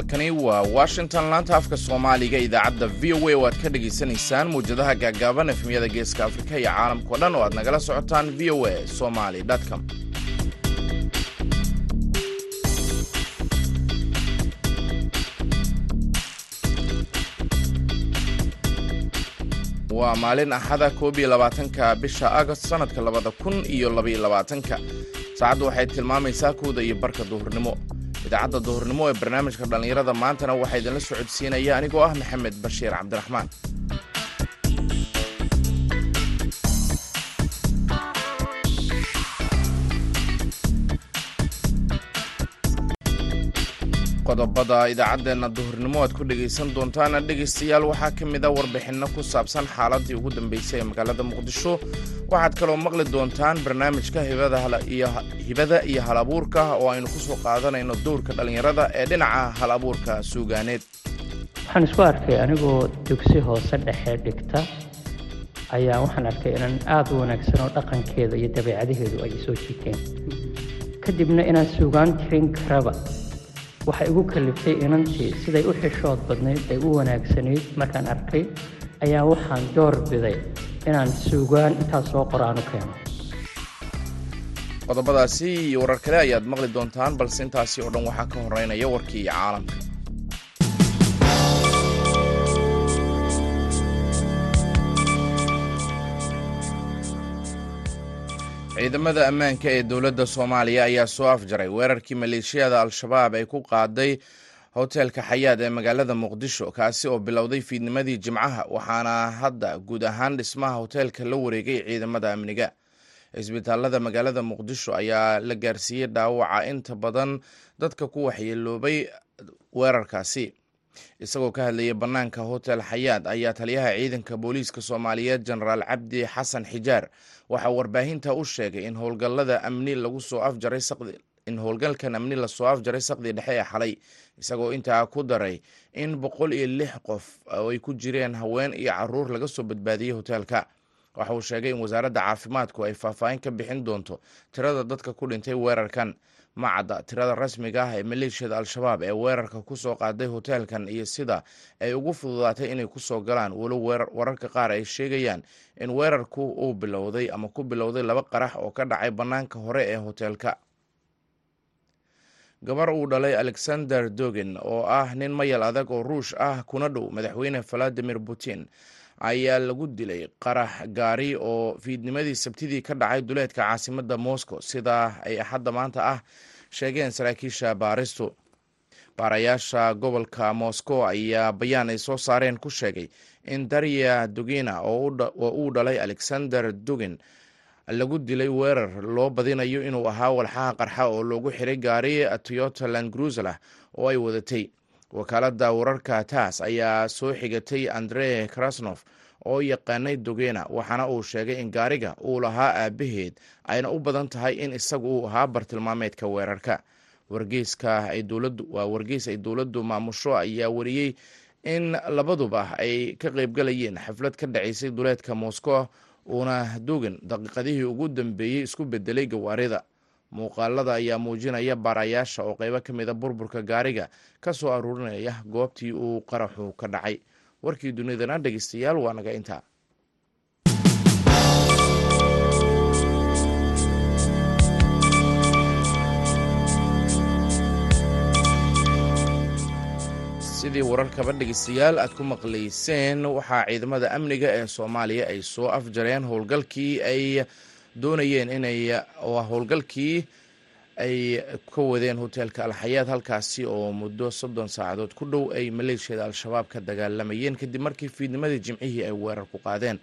halkani waa washington. Laanta afka soomaaliga idaacadda v o a oo aad ka dhegaysanaysaan mawjadaha gaagaaban efmiyada geeska afrika iyo caalamkao dhan oo aad nagala socotaan v o a somali com. Waa maalin axada koob iyo labaatanka bisha agost sannadka labada kun iyo labaiyo labaatanka. Saacaddu waxay tilmaamaysaa kowda iyo barka duhurnimo idaacadda duhurnimo ee barnaamijka dhallinyarada maantana waxaa idinla socodsiinaya anigoo ah maxamed bashiir cabdiraxmaan qodobada idaacaddeenna duhurnimo aad ku dhegaysan doontaana dhegaystayaal waxaa ka mid a warbixinno ku saabsan xaaladii ugu dambeysay ee magaalada muqdisho. Waxaad kaloo maqli doontaan barnaamijka hibada iyo hal abuurka oo aynu ku soo qaadanayno dowrka dhallinyarada ee dhinaca hal abuurka suugaaneed. Waxaan isku arkay anigoo dugsi hoose dhexe dhigta. Ayaa waxaan arkay inaan aada u wanaagsan oo dhaqankeeda iyo dabeecadaheedu ay soo jiiteen. Kadibna inaan suugaan tirin karaba waxay igu kaliftay inantii siday u xishood badnayd ay u wanaagsanayd. Markaan arkay ayaa waxaan door biday inaan suugaan intaas soo qoraanu keeno. Qodobadaasi iyo warar kale ayaad maqli doontaan balse intaasi oo dhan waxaa ka horeynaya warkii caalamka ciidamada ammaanka ee dowladda soomaaliya ayaa soo afjaray weerarkii maleeshiyada al-shabaab ay ku qaaday hoteelka xayaad ee magaalada muqdisho kaasi oo bilowday fiidnimadii jimcaha waxaana hadda guud ahaan dhismaha hoteelka la wareegay ciidamada amniga. Cisbitaalada magaalada muqdisho ayaa la gaarsiiyey dhaawaca inta badan dadka ku waxyeeloobay weerarkaasi. Isagoo ka hadlayay bannaanka hotel xayaad ayaa taliyaha ciidanka booliiska soomaaliyeed jenaraal cabdi xasan xijaar waxaa warbaahinta u sheegay in howlgallada amni lagu soo afjaray in howlgalkan amni la soo afjaray saqdii dhexe ee xalay isagoo intaa ku daray in boqol iyo lix qof ay ku jireen haween iyo carruur laga soo badbaadiyey hoteelka waxa uu sheegay in wasaaradda caafimaadku ay faahfaahin ka bixin doonto tirada dadka ku dhintay weerarkan macadda tirada rasmiga ah ee maleeshiyada al-shabaab ee weerarka ku soo qaaday hoteelkan iyo sida ay ugu fududaatay inay ku soo galaan walow wararka qaar ay sheegayaan in weerarku uu bilowday ama ku bilowday laba qarax oo ka dhacay bannaanka hore ee hoteelka. Gabar uu dhalay alexander dogen oo ah nin mayal adag oo ruush ah kuna dhow madaxweyne valadimir putin ayaa lagu dilay qarax gaari oo fiidnimadii sabtidii ka dhacay duleedka caasimadda moscow. Sidaa ay axadda maanta ah sheegeen saraakiisha baaristu. Baarayaasha gobolka moscow ayaa bayaan ay soo saareen ku sheegay in darya dugina oo uu dhalay alexander dugin lagu dilay weerar loo badinayo inuu ahaa walxaha qarxa oo loogu xiray gaari toyota landgruslah oo ay wadatay wakaaladda wararka taas ayaa soo xigatay andre krasnof oo yaqaanay dogena waxaana uu sheegay in gaariga uu lahaa aabaheed ayna u badan tahay in isagu uu ahaa bartilmaameedka weerarka. Waa wargeys ay dowladdu maamusho ayaa wariyey in labaduba ay ka qaybgalayeen xaflad ka dhacaysay duleedka moscow uuna dogen daqiiqadihii ugu dambeeyey isku bedelay gawaarida muuqaalada ayaa muujinaya baarayaasha oo qeybo ka mida burburka gaariga ka soo aruurinaya goobtii uu qaraxu ka dhacay. Warkii dunidana dhegeystayaal waa naga intaa. Sidii wararkaba dhegeystayaal aad ku maqlayseen waxaa ciidamada amniga ee soomaaliya ay soo afjareen howlgalkii ay doonayeen inay howlgalkii ay ka wadeen hoteelka alxayaad halkaasi oo muddo soddon saacadood ku dhow ay maleeshiyada al-shabaab ka dagaalamayeen. Kadib markii fiidnimadii jimcihii ay weerar ku qaadeen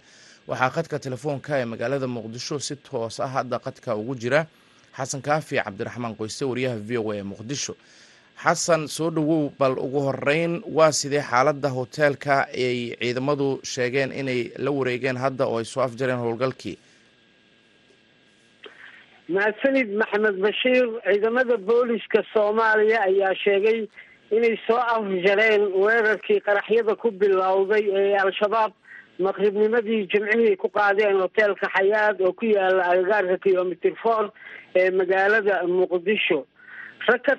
waxaa qadka telefoonka ee magaalada muqdisho si toos ah hadda qadka ugu jira. Xasan kaafi cabdiraxmaan qoyste wariyaha v o a ee muqdisho. Xasan soo dhowow bal ugu horeyn waa sidee xaaladda hoteelka ay ciidamadu sheegeen inay la wareegeen hadda oo ay soo afjareen howlgalkii mahadsanid maxamed bashiir ciidamada booliska soomaaliya ayaa sheegay inay soo afjareen weerarkii qaraxyada ku bilowday ee al-shabaab maqribnimadii jimcihii ku qaadeen hoteelka xayaad oo ku yaalla agagaarka kilomitr four ee magaalada muqdisho. Rag ka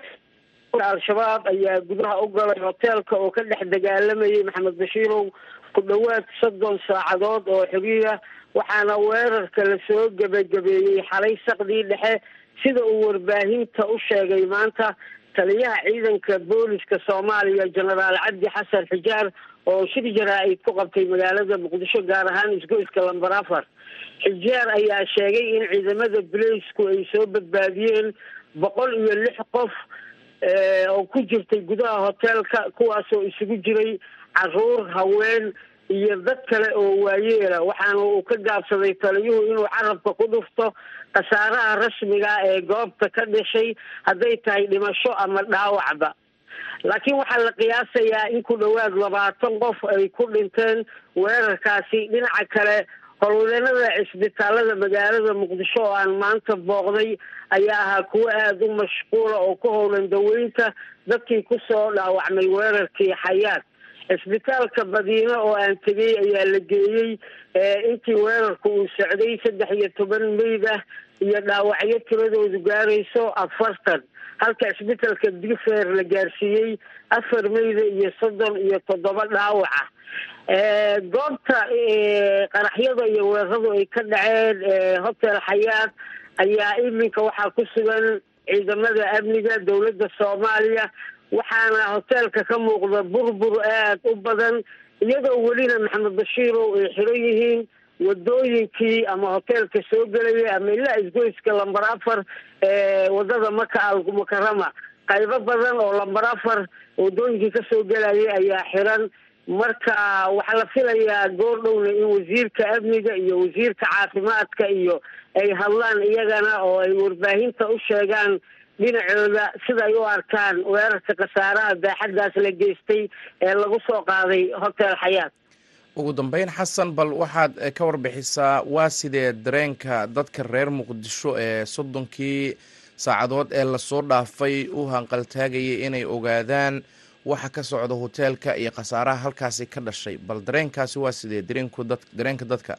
al-shabaab ayaa gudaha u galay hoteelka oo ka dhex dagaalamayay maxamed bashiirow ku dhowaad soddon saacadood oo xiriya waxaana weerarka la soo gebagabeeyey xalay saqdii dhexe sida uu warbaahinta u sheegay maanta taliyaha ciidanka booliska soomaaliya jenaraal cabdi xasan xijaar oo shir jaraa-id ku qabtay magaalada muqdisho gaar ahaan isgoyska lamber afar. Xijaar ayaa sheegay in ciidamada balaysku ay soo badbaadiyeen boqol iyo lix qof oo ku jirtay gudaha hoteelka kuwaasoo isugu jiray carruur haween iyo dad kale oo waayeela. Waxaana uu ka gaabsaday taliyuhu inuu carabka ku dhufto khasaaraha rasmiga ee goobta ka dhashay hadday tahay dhimasho ama dhaawacba. Laakiin waxaa la qiyaasayaa in ku dhowaad labaatan qof ay ku dhinteen weerarkaasi. Dhinaca kale howlwadeenada cisbitaalada magaalada muqdisho oo aan maanta booqday ayaa ahaa kuwo aada u mashquula oo ku howlan daweynta dadkii ku soo dhaawacmay weerarkii xayaad cisbitaalka madiine oo aan tegey ayaa la geeyey intii weerarku uu socday saddex iyo toban meyd ah iyo dhaawacyo tiradoodu gaarayso afartan. Halka cisbitaalka digfeer la gaarsiiyey afar meyda iyo soddon iyo toddoba dhaawaca. Goobta qaraxyada iyo weeraradu ay ka dhaceen hotel xayaad ayaa iminka waxaa ku sugan ciidamada amniga dowladda soomaaliya waxaana hoteelka ka muuqda burbur aad u badan iyadoo welina maxamed bashiirow ay xiran yihiin wadooyinkii ama hoteelka soo gelaya ama ilaa isgoyska lamber afar waddada maka almukarama qaybo badan oo lamber afar wadooyinkii ka soo gelayay ayaa xiran. Marka waxaa la filayaa goor dhowna in wasiirka amniga iyo wasiirka caafimaadka iyo ay hadlaan iyagana oo ay warbaahinta u sheegaan dhinacooda sida ay u arkaan weerarka khasaaraha baaxaddaas la geystay ee lagu soo qaaday hotel xayaat. Ugu dambeyn xasan bal waxaad ka warbixisaa waa sidee dareenka dadka reer muqdisho ee soddonkii saacadood ee la soo dhaafay u hanqaltaagayay inay ogaadaan waxa ka socda hoteelka iyo khasaaraha halkaasi ka dhashay? Bal dareenkaasi waa sidee dareenku dad dareenka dadka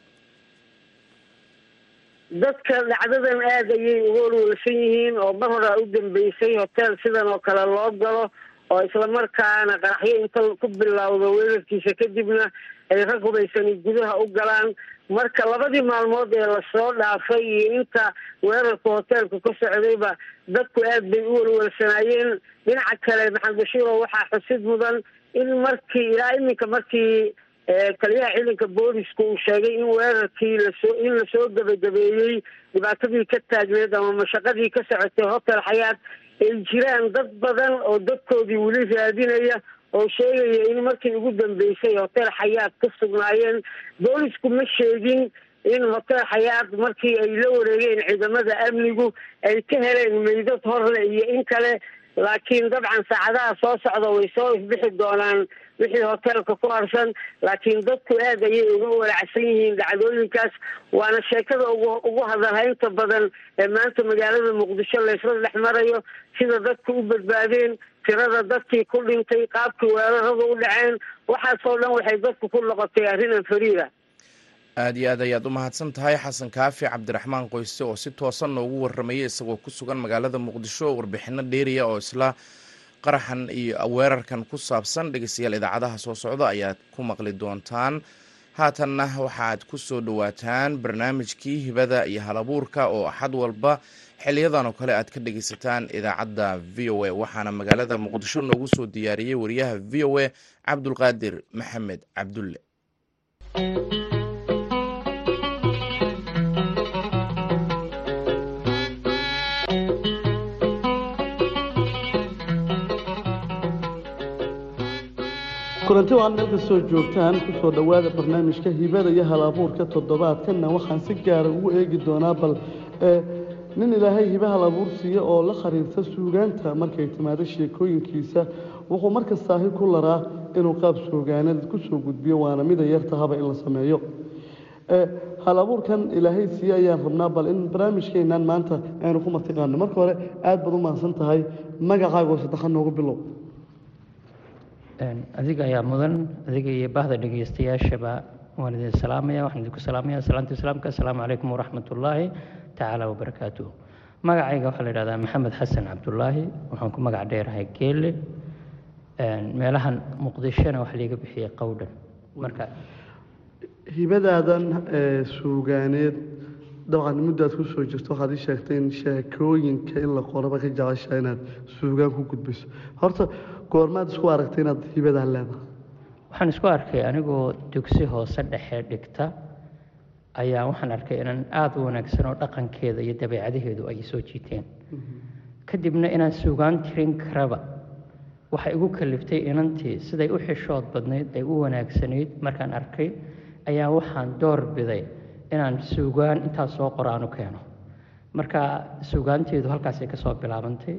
dadka dhacdadan aada ayay uga walwalsan yihiin oo mar horaa u dambeysay hotel sidan oo kale loo galo oo islamarkaana qaraxyo inta ku bilowdo weerarkiisa kadibna ay rag hubaysani gudaha u galaan. Marka labadii maalmood ee la soo dhaafay iyo inta weerarka hoteelka ka socdayba dadku aad bay u walwalsanaayeen dhinaca kale maxamed bashiiro waxaa xusid mudan in markii ilaa iminka markii taliyaha ciidanka boolisku uu sheegay in weerarkii la soo in la soo gebagabeeyey dhibaatadii ka taagneed ama mashaqadii ka socotay hotel xayaat ay jiraan dad badan oo dadkoodii weli raadinaya oo sheegaya in markii ugu dambeysay hotel xayaat ka sugnaayeen boolisku ma sheegin in hotel xayaat markii ay la wareegeen ciidamada amnigu ay ka heleen meydad horle iyo in kale laakiin dabcan saacadaha soo socda way soo ifbixi doonaan wixii hoteelka ku harsan laakiin dadku aad ayay uga walacsan yihiin dhacdooyinkaas. Waana sheekada ugu hadalhaynta badan ee maanta magaalada muqdisho laysla dhex marayo sida dadku u badbaadeen tirada dadkii ku dhintay qaabkii weerarada u dhaceen. Waxaasoo dhan waxay dadku ku noqotay arrinan fariida aada iyo aad ayaad u mahadsan tahay xasan kaafi cabdiraxmaan qoyse oo si toosan noogu warramayay isagoo ku sugan magaalada muqdisho warbixino dheeriya oo isla qaraxan iyo weerarkan ku saabsan dhegeystayaal idaacadaha soo socda ayaad ku maqli doontaan. Haatanna waxaad ku soo dhowaataan barnaamijkii hibada iyo halabuurka oo axad walba xiliyadan oo kale aad ka dhegeysataan idaacadda v o a. Waxaana magaalada muqdisho noogu soo diyaariyey wariyaha v o a cabdulqaadir maxamed cabdulle kulanti waad meel kastoo joogtaan ku soo dhowaada barnaamijka hibada iyo halabuurka toddobaadkanna waxaan si gaara ugu eegi doonaa bal nin ilaahay hiba halabuur siiya oo la khariirta suugaanta markay timaado sheekooyinkiisa wuxuu markastaahi ku laraa inuu qaab suugaanada ku soo gudbiyo waana mida yartahaba in la sameeyo. Halabuurkan ilaahay siiye ayaan rabnaa bal in barnaamijkeennan maanta aynu ku martiqaano marka hore aad baad u mahadsan tahay magacaagoo saddexaad noogu bilow adiga ayaa mudan adiga iyo bahda dhegeystayaashaba waan idin salaamaya waxaan idinku salaamaya. Salaanta islaamka assalaamu calaykum waraxmat ullaahi tacaala wabarakaatuh magacayga waxaa la yidhahdaa maxamed xasan cabdulaahi waxaan ku magac dheerahay geelle meelahan muqdishona waxaa liiga bixiyey qowdhan marka hibadaadan suugaaneed dabcan muddaad ku soo jirto waxaad ii sheegtay in sheekooyinka in la qoraba ka jecesha inaad suugaan ku gudbiso. Horta goormaad isku aragtay inaad hibadaa leedahay? Waxaan isku arkay anigoo dugsi hoose dhexe dhigta. Ayaa waxaan arkay inaan aada u wanaagsan oo dhaqankeeda iyo dabeecadaheedu ay soo jiiteen. Kadibna inaan suugaan tirin karaba waxay igu kaliftay inantii. Siday u xishood badnayd ay u wanaagsanayd markaan arkay ayaa waxaan door biday inaan suugaan intaas soo qoraanu keeno. Marka suugaanteedu halkaasay ka soo bilaabantay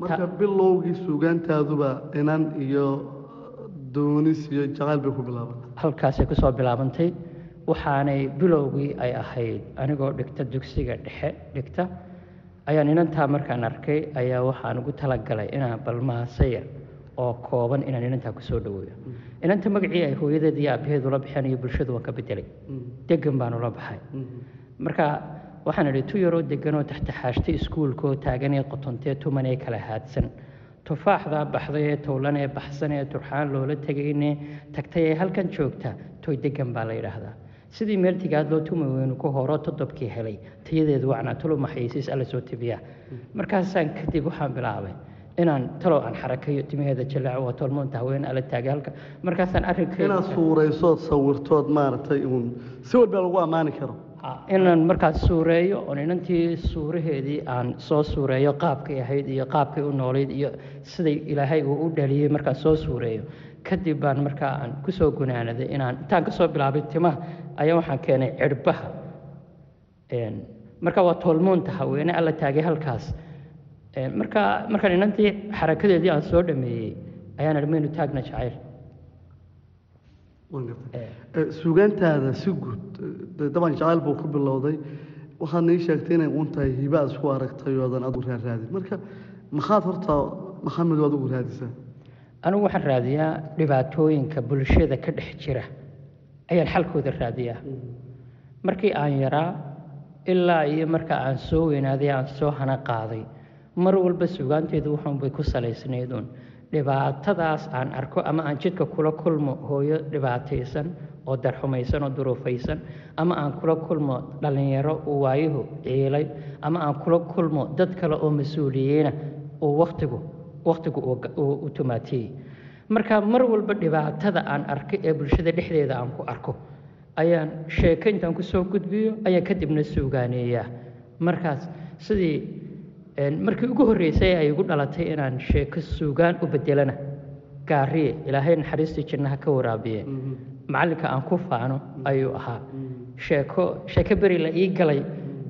marka bilowgii suugaantaaduba inan iyo doonis iyo jacayl bay ku bilaabantay halkaasay ku soo bilaabantay waxaanay bilowgii ay ahayd anigoo dhigta dugsiga dhexe dhigta. Ayaan inantaa markaan arkay ayaa waxaan ugu talagalay inaan balmaasayar oo kooban inaan inantaa ku soo dhaweeyo inanta magacii ay hooyadeed iyo aabaheed ula baxeen iyo bulshadu waan ka bedelay. Degan baan ula baxay. Marka waxaan idhi tu yaroo deganoo taxtaxaashtay iskuulkoo taaganee qotontee tumanee kala haadsan. Tufaaxdaa baxday ee towlan ee baxsan ee turxaan loola tegayne tagtay ee halkan joogta toy degan baa la yidhaahdaa. Sidii meel tigaad loo tumi weynu ku horo todobkii helay. Tayadeedu wacnaa maxaysiis alla soo tibiyaa markaasaan kadib waxaan bilaabay inaan talow aan xarakayo timaheeda jalaaco waa tolmoonta haween ala taagay halka. Markaasaan arrinkeeda inaad suuraysood sawirtood maaragtay uun si walba lagu ammaani karo. Inaan markaas suureeyo oon inantii suuraheedii aan soo suureeyo qaabkay ahayd iyo qaabkay u noolayd iyo siday ilaahay uu u dhaliyey markaas soo suureeyo. Kadib baan markaa aan ku soo gunaanaday inaan intaan ka soo bilaabay timaha ayaa waxaan keenay cirbaha. Marka waa toolmoonta haweene alla taagay halkaas marka markaan inantii xarakadeedii aan soo dhameeyey ayaan idhi maynu taagna jacayl. Suugaantaada si guud daban jacayl buu ku bilowday waxaad nii sheegtay inay tahay hiba aad isku aragtay oodan adigu raaraadin. Marka maxaad horta maxamed oo adigu raadisaa? Anigu waxaan raadiyaa dhibaatooyinka bulshada ka dhex jira. Ayaan xalkooda raadiyaa. Markii aan yaraa ilaa iyo marka aan soo weynaaday aan soo hana qaaday mar walba suugaanteedu waxunbay ku salaysnayduun dhibaatadaas aan arko ama aan jidka kula kulmo hooyo dhibaataysan oo darxumaysan oo duruufaysan ama aan kula kulmo dhallinyaro uu waayuhu ciilay ama aan kula kulmo dad kale oo mas'uuliyiina uu wakhtigu wakhtigu u tumaatiyey. Marka mar walba dhibaatada aan arkay ee bulshada dhexdeeda aan ku arko ayaan sheeko intaan ku soo gudbiyo ayaan kadibna suugaaneeyaa. Markaas sidii markii ugu horreysay ay igu dhalatay inaan sheeko suugaan u bedelana gaariye ilaahay naxariistii jinnaha ka waraabiye. Macallinka aan ku faano ayuu ahaa. Sheeko sheeko beri la ii galay.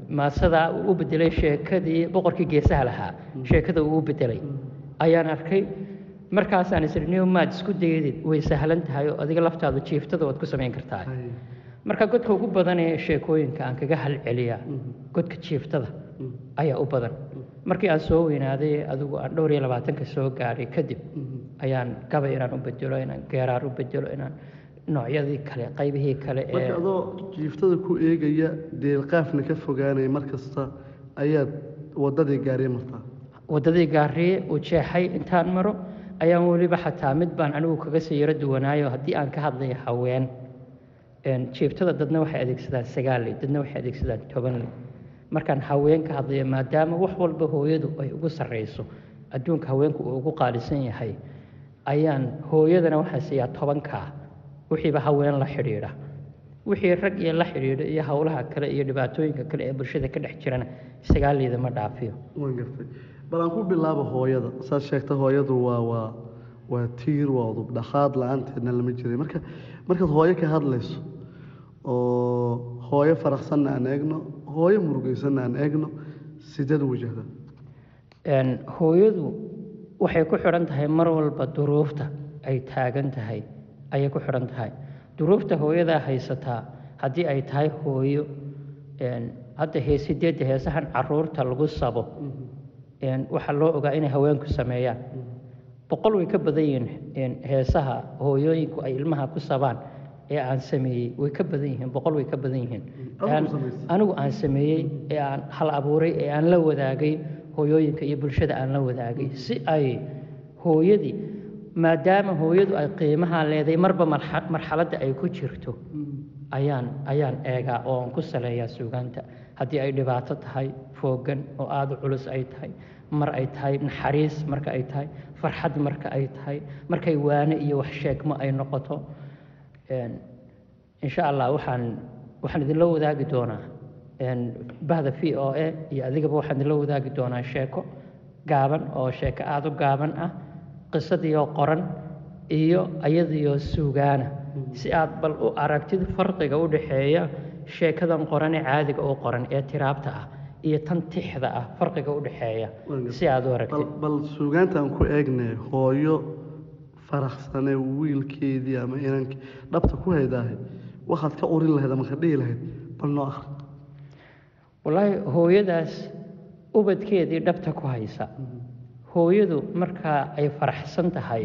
Maasadaa uu u bedelay sheekadii boqorkii geesaha lahaa. Sheekada uu u bedelay ayaan arkay markaasaan isiri niyo maad isku daydid way sahlan tahay oo adiga laftaadu jiiftada waad ku samayn kartaa marka godka ugu badan ee sheekooyinka aan kaga halceliyaa godka jiiftada ayaa u badan markii aan soo weynaaday adigu aan dhowr iyo labaatanka soo gaadhay kadib ayaan gabay inaan u bedelo inaan geeraar u bedelo inaan noocyadii kale qaybihii kale ee adoo jiiftada ku eegaya deelqaafna ka fogaanaya mar kasta ayaad waddadii gaariye martaa waddadii gaariye uu jeexay intaan maro ayaan weliba xataa mid baan anigu kaga sii yaro duwanaayo haddii aan ka hadlayo haween. Jiiftada dadna waxay adeegsadaan sagaalle dadna waxay adeegsadaan tobanle markaan haween ka hadlayo maadaama wax walba hooyadu ay ugu sarreyso adduunka haweenku uu ugu qaalisan yahay ayaan hooyadana waxaan siiyaa tobankaa wixiiba haween la xidhiidha. Wixii rag iyo la xidhiidha iyo howlaha kale iyo dhibaatooyinka kale ee bulshada ka dhex jirana sagaaleyda ma dhaafiyo. Waan bal aan ku bilaabo hooyada saad sheegta hooyadu waa waa waa tiir waa udub dhaqaad la'aanteedna lama jiray. Marka markaad hooyo ka hadlayso oo hooyo faraxsanna aan eegno hooyo murugaysanna aan eegno sideed u wajahda hooyadu waxay ku xidhan tahay mar walba duruufta ay taagan tahay ayay ku xidhan tahay. Duruufta hooyadaa haysataa haddii ay tahay hooyo hadda hee sideedda heesahan carruurta lagu sabo waxaa loo ogaa inay haweenku sameeyaan. Boqol way ka badan yihiin heesaha hooyooyinku ay ilmaha ku sabaan ee aan sameeyey way ka badan yihiin boqol way ka badan yihiin. Anigu aan sameeyey ee aan hal abuuray ee aan la wadaagay hooyooyinka iyo bulshada aan la wadaagay. Si ay hooyadii maadaama hooyadu ay qiimaha leedahay marba marxa- marxaladda ay ku jirto ayaan ayaan eegaa oo aan ku saleeyaa suugaanta. Haddii ay dhibaato tahay foogan oo aada u culus ay tahay mar ay tahay naxariis marka ay tahay farxad marka ay tahay markay waane iyo wax sheegmo ay noqoto insha allah waxaan waxaan idinla wadaagi doonaa. Bahda v o a iyo adigaba waxaan idinla wadaagi doonaa sheeko gaaban oo sheeko aada u gaaban ah qisadiioo qoran iyo iyadiioo suugaana. Si aad bal u aragtid farqiga u dhexeeya sheekadan qoran ee caadiga u qoran ee tiraabta ah iyo tan tixda ah farqiga u dhexeeya si aad u aragtid. Bal suugaantaan ku eegnay hooyo faraxsanee wiilkeedii ama inankii dhabta ku haydaahay waxaad ka urin lahayd ama ka dhihi lahayd bal noo akhri wallaahi hooyadaas ubadkeedii dhabta ku haysa. Hooyadu markaa ay faraxsan tahay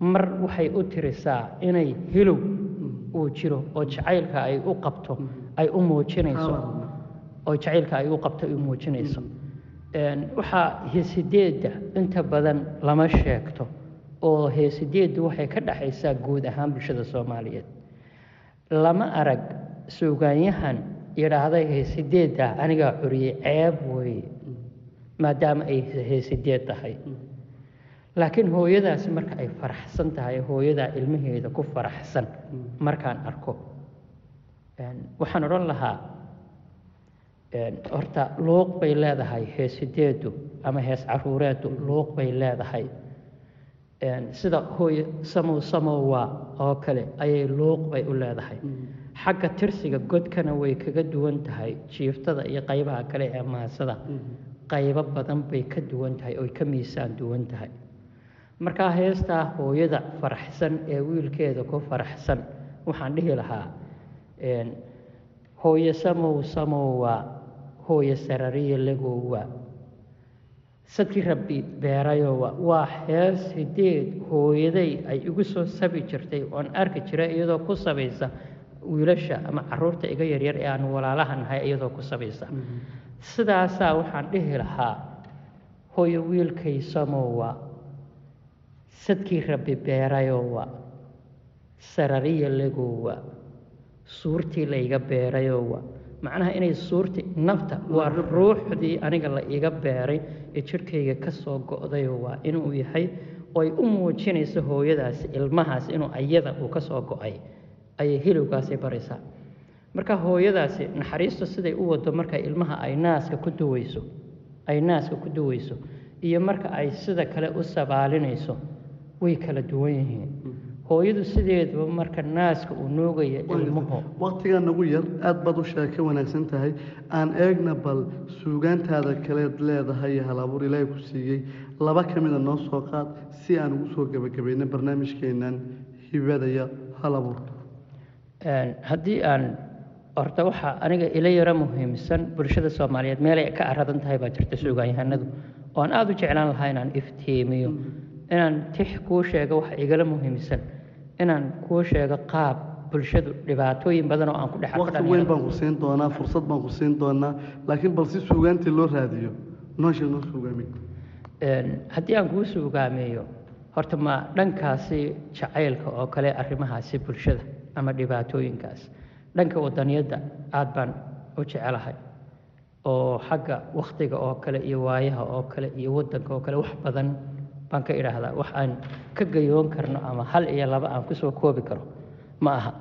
mar waxay u tirisaa inay hilow uu jiro oo jacaylka ay u qabto ay u muujinayso. Oo jacaylka ay u qabto ay u muujinayso. Waxaa heesideedda inta badan lama sheegto oo heesideeddu waxay ka dhaxaysaa guud ahaan bulshada soomaaliyeed. Lama arag suugaanyahan yidhaahday heesideedda anigaa curiyey ceeb weeye maadaama ay heesideed tahay. Laakiin hooyadaasi marka ay faraxsan tahay hooyadaa ilmaheeda ku faraxsan markaan arko waxaan odhan lahaa horta luuq bay leedahay heesideedu ama hees caruureedu luuq bay leedahay sida hooyo samow samowa oo kale ayay luuq bay u leedahay. Xagga tirsiga godkana way kaga duwan tahay jiiftada iyo qaybaha kale ee maasada. Qaybo badan bay ka duwan tahay oy ka miisaan duwan tahay. Markaa heestaa hooyada faraxsan ee wiilkeeda ku faraxsan waxaan dhihi lahaa een, hooyo samow samowa hooyo sarariya lagowa sadkii rabbi beerayowa waa hees hideed hooyaday ay igu soo sabi jirtay oon arki jiray iyadoo ku sabaysa wiilasha ama carruurta iga yaryar ee aan walaalaha nahay iyadoo ku sabaysa. Sidaasaa waxaan dhihi lahaa hooyo wiilkay samowa sadkii rabbi beerayowa sarariya lagowa suurtii layga beerayowa macnaha inay suurtii nafta waa ruuxdii aniga la iga beeray ee jirhkayga ka soo go'dayo waa inuu yahay oo ay u muujinayso hooyadaasi ilmahaas inuu ayada uu ka soo go'ay ayay hilowgaasay baraysaa. Marka hooyadaasi naxariistu siday u wado marka ilmaha ay naaska ku duwayso ay naaska ku duwayso iyo marka ay sida kale u sabaalinayso way kala duwan yihiin hooyadu sideeduba marka naaska uu nuugaya ilmuhu waqtigaa nagu yar aad baad u sheeko wanaagsan tahay. Aan eegna bal suugaantaada kaleed leedahay iyo halabuur ilaahay ku siiyey. Laba ka mida noo soo qaad si aan ugu soo gebagabayno barnaamijkeennan hibadaya halabuur haddii aan horta waxaa aniga ila yaro muhiimsan bulshada soomaaliyeed meelay ka aradan tahay baa jirta suugaanyahanadu oo aan aada u jeclaan lahaa inaan iftiimiyo inaan tix kuu sheego waxa igala muhiimsan inaan kuu sheego qaab bulshadu dhibaatooyin badan oo aan ku dhex arko waqti weyn baan ku siin doonaa fursad baan ku siin doonaa laakiin bal si suugaantii loo raadiyo. Noo sheeg noo suugaami. Haddii aan kuu suugaameeyo horta ma dhankaasi jacaylka oo kale arrimahaasi bulshada ama dhibaatooyinkaas. Dhanka wadaniyadda aad baan u jecelahay oo xagga wakhtiga oo kale iyo waayaha oo kale iyo waddanka oo kale wax badan baan ka idhaahdaa wax aan ka gayoon karno ama hal iyo laba aan ku soo koobi karo ma aha.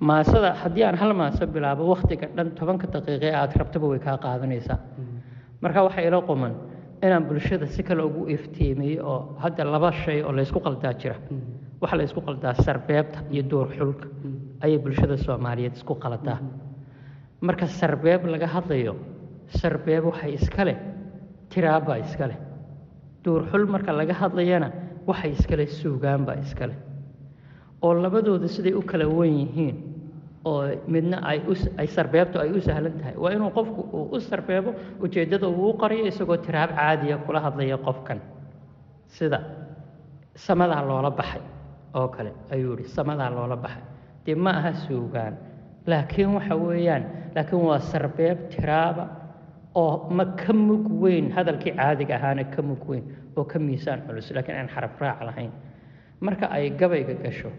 Maasada haddii aan hal maaso bilaabo wakhtiga dhan tobanka daqiiqe aad rabtaba way kaa qaadanaysaa. Marka waxaa ila quman inaan bulshada si kale ugu iftiimiyo oo hadda laba shay oo laysku qaldaa jira waxaa la ysku qaldaa sarbeebta iyo duur xulka ayay bulshada soomaaliyeed isku qaladaa marka sarbeeb laga hadlayo sarbeeb waxay iska leh tiraabaa iska leh duurxul marka laga hadlayana waxay iska leh suugaanbaa iska leh oo labadooda siday u kala wen yihiin oo midna ay sarbeebtu ay u sahlan tahay. Waa inuu qofku uu u sarbeebo ujeeddada uu qariyo isagoo tiraab caadiya kula hadlaya qofkan. Sida samadaa loola baxay oo kale ayuu yihi samadaa loola baxay. Dee ma aha suugaan. Laakiin waxa weeyaan laakiin waa sarbeeb tiraaba oo ma ka mug weyn hadalkii caadiga ahaana ka mug weyn oo ka miisaan culus laakiin aan xaraf lahayn. Marka ay gabayga gasho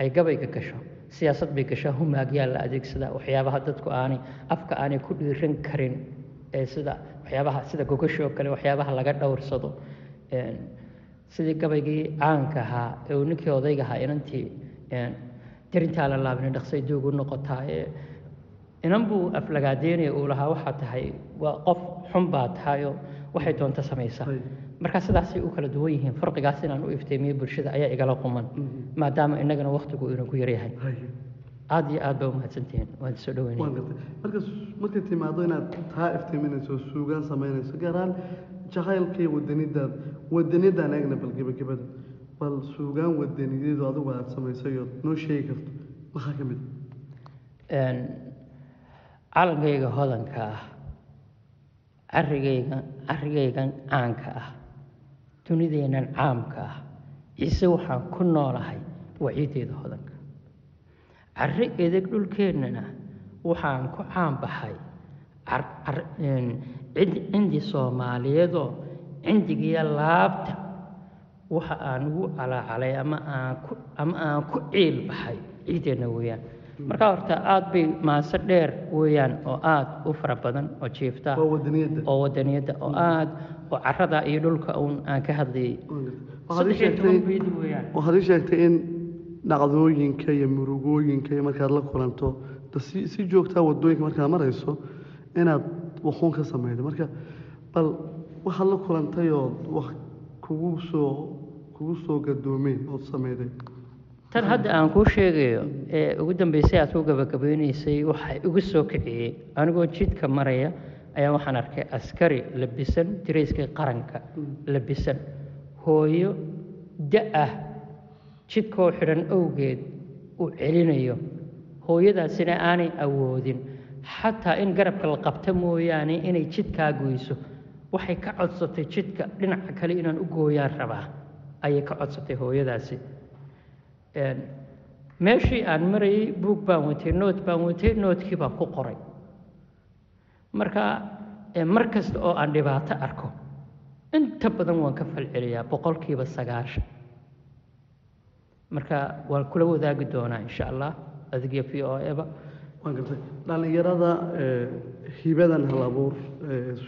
ay gabayga gasho siyaasad bay gashaa humaagyaa la adeegsadaa waxyaabaha dadku aanay afka aanay ku dhiiran karin ee sida waxyaabaha sida gogashoo kale waxyaabaha laga dhowrsado. Sidii gabaygii caanka ahaa ee uu ninkii odayga ahaa inantii dirintaa la laabin dhaqsay duugu noqotaa ee inan buu aflagaadeynaya uu lahaa waxaa tahay waa qof xun baa tahayoo waxay doonto samaysaa marka sidaasay u kala duwan yihiin farqigaas inaan u ifteemiyo bulshada ayaa igala quman maadaama innagana waktigu inagu yaryahay. Aad iyo aad baa umahadsantihiin waan soo dhaweynaya marka markay timaado inaad taa iftiiminayso suugaan samaynayso gaaraan jacaylka iyo wadanidaad wadaniyadaan eegna bal gebagabada bal suugaan wadaniyadeedu adigu aad samaysay oo noo sheegi karto. Maxaa ka mid calankayga hodanka ah carigayga carigaygan caanka ah dunideennan caamka ah ciise waxaan ku noolahay waciideeda hodanka carri edeg dhulkeennana waxaan ku caanbaxay cindi soomaaliyeedoo cindigiyo laabta waxa aan ugu calaacalay ama aan ku ciil baxay. Ciideenna weeyaan markaa horta aada bay maaso dheer weeyaan oo aada u fara badan oo jiifta oo wadaniyadda oo aada oo carada iyo dhulka uun aan ka hadlayay. Waxaad ii sheegtay in dhacdooyinka iyo murugooyinka iyo markaad la kulanto si joogtaa waddooyinka markaad marayso inaad waxuun ka samaydo. Marka bal waxaad la kulantay oo wax kugu soo kugu soo gadoomeen ood samayday tan hadda aan kuu sheegayo ee ugu dambeysay aad ku gabagabeynaysay waxaa igu soo kiciyey. Anigoo jidka maraya ayaa waxaan arkay askari labisan dirayskii qaranka labisan. Hooyo da'ah jidkoo xidhan awgeed uu celinayo. Hooyadaasina aanay awoodin. Xataa in garabka la qabta mooyaane inay jidkaa goyso. Waxay ka codsatay jidka dhinaca kale inaan u gooyaan rabaa ayay ka codsatay hooyadaasi meeshii aan marayay buug baan watay nood baan watay noodkii baan ku qoray. Marka mar kasta oo aan dhibaato arko inta badan waan ka falceliyaa boqolkiiba sagaashan. Marka waan kula wadaagi doonaa insha allah adigiyo v o eba dhallinyarada hibadan hal abuur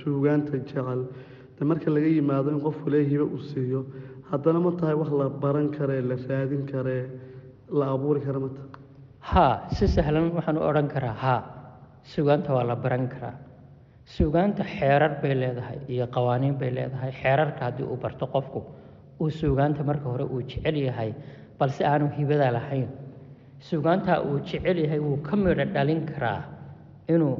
suugaanta jecel. De marka laga yimaado in qofku lee hibe uu siiyo haddana ma tahay wax la baran karee la raadin karee la abuuri kara ma tahay? Haa si sahlan waxaan u odhan karaa haa suugaanta waa la baran karaa. Suugaanta xeerar bay leedahay iyo qawaaniin bay leedahay xeerarka haddii uu barto qofku uu suugaanta marka hore uu jecel yahay balse aanu hibada lahayn. Suugaantaa uu jecel yahay wuu ka midho dhalin karaa inuu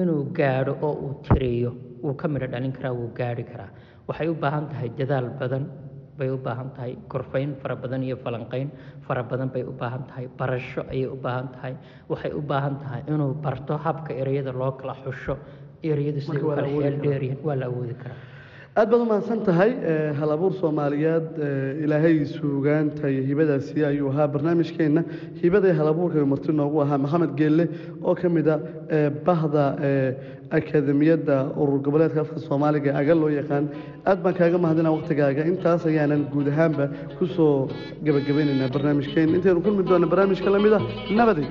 inuu gaadho oo uu tiriyo wuu ka midho dhalin karaa wuu gaadhi karaa. Waxay u baahan tahay dadaal badan bay u baahan tahay korfayn fara badan iyo falanqayn fara badan bay u baahan tahay barasho ayay u baahan tahay. Waxay u baahan tahay inuu barto habka ereyada loo kala xusho ereyadu siday u kala xeel dheeryihiin waa la awoodi karaa aad baad umahadsan tahay hal abuur soomaaliyeed eh, ilaahay suugaanta iyo hibadaasi ayuu ahaa. Barnaamijkeenna hibada iyo hal abuurka marti noogu ahaa maxamed geelle oo ka mid a eh, bahda eh, akademiyadda urur goboleedka afka soomaaliga aga loo yaqaan. Aad baan kaaga mahadinaa waqtigaaga. Intaas ayaanan guud ahaanba ku soo gebagabaynaynaa barnaamijkeen intaynu kulmi doona barnaamijka la mid ah nabaday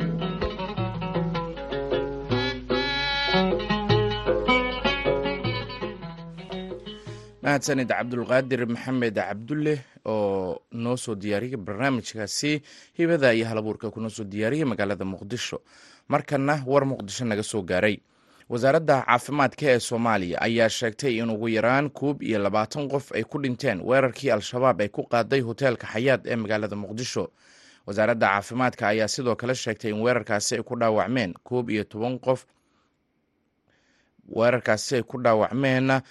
mahadsanid cabdulqaadir maxamed cabdulle oo noo soo diyaariyey barnaamijkaasi hibada iyo halabuurka kuna soo diyaariyey magaalada muqdisho. Markana war muqdisho naga soo gaaray. Wasaaradda caafimaadka ee soomaaliya ayaa sheegtay in ugu yaraan koob iyo labaatan qof ay ku dhinteen weerarkii al-shabaab ay ku qaaday hoteelka xayaad ee magaalada muqdisho. Wasaaradda caafimaadka ayaa sidoo kale sheegtay in weerarkaasi ay ku dhaawacmeen koob iyo toban qof weerarkaasi ay ku dhaawacmeen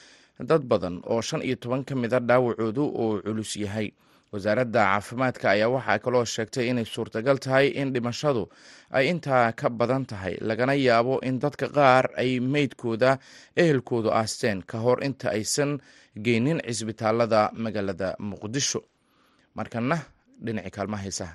dad badan oo shan iyo toban ka mida ah dhaawacoodu uu culus yahay. Wasaaradda caafimaadka ayaa waxaa kaloo sheegtay inay suurtagal tahay in dhimashadu ay intaa ka badan tahay lagana yaabo in dadka qaar ay meydkooda ehelkoodu aasteen ka hor inta aysan geynin cisbitaalada magaalada muqdisho. Markana dhinaci kaalmaha heesaha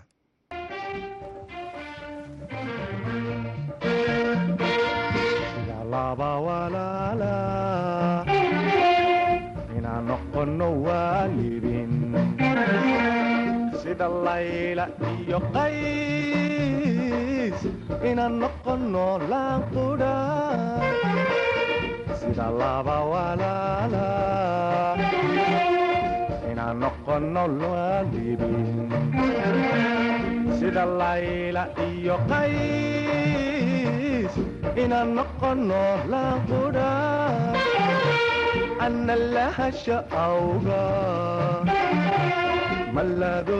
sida layla iyo qays inaan noqono laanqudha sida laba walaala inaan noqono waalidin sida layla iyo qays inaan noqono laanqudha lahasha awga mallado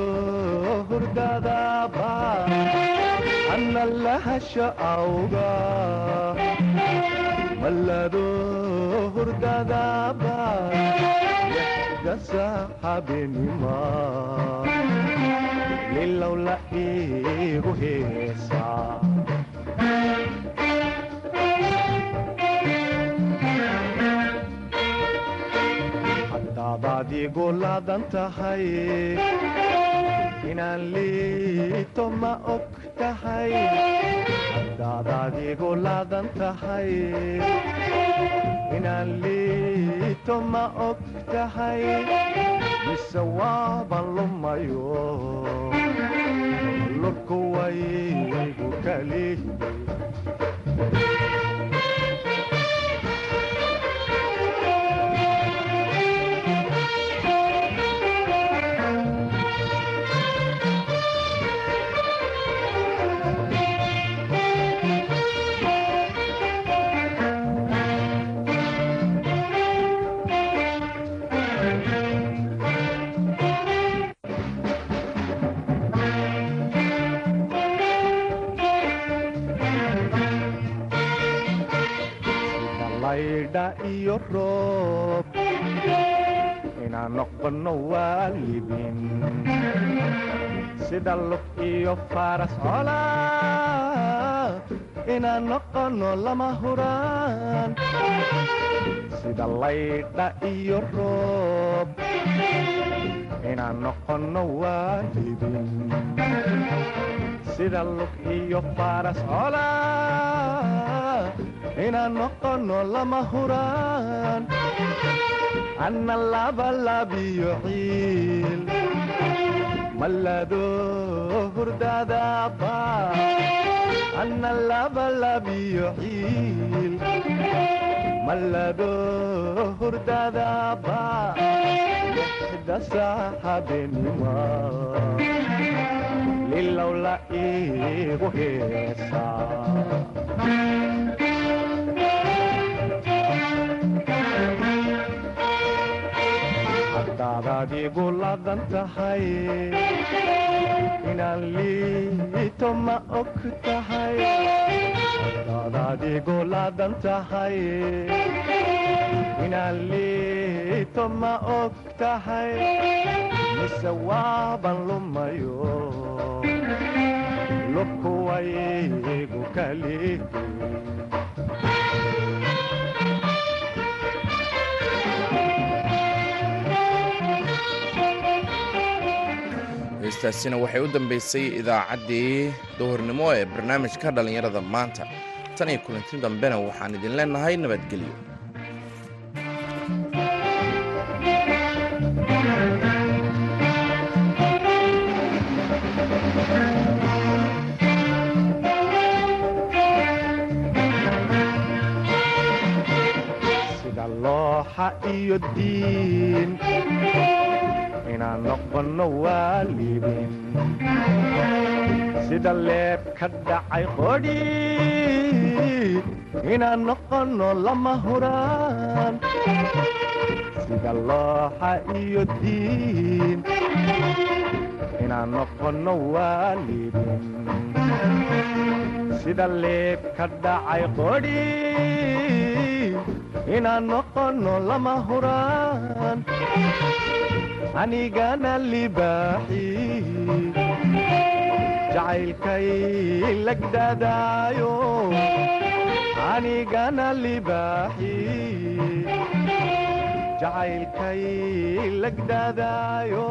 hurdadaba ana lahasha awga mallado hurdadaba dasa habeenima lilow la iigu heesaa haddaad adigu laadan tahay inaan liito ma og tahay haddaad adigu laadan tahay inaan liito ma og tahay mise waaban lumayo lurku waygu kali laydha iyo roob inaan noqono waalidin sida lug iyo faras cola inaan noqono lama huraan sida laydha iyo roob inaan noqono waalidin sida lug iyo faras cola inaan noqono lama huraan anna labalabiyo ciil mallado hurdadaba anna labalabiyo ciil mallado hurdadaba lixdasa habeenima lilow la iigu heesaa adigu ladan tahay inaan liito ma og tahay haddaad adigu ladan tahay inaan liito ma og tahay mise waaban lumayo lubku waygu heestaasina waxay u dambaysay idaacaddii duhurnimo ee barnaamijka dhallinyarada maanta. Tan iyo kulanti dambena waxaan idin leenahay nabadgelyo iyo diin inaan noqono waalidin sida leeb ka dhacay qodhi inaan noqono lama huraan sida looxa iyo diin inaan noqono waalidin sida leeb ka dhacay qodhi inaan noqono lama huraan anigana libaaxi jacaylkay lagdadaayo anigana libaaxi jacaylkay lagdadaayo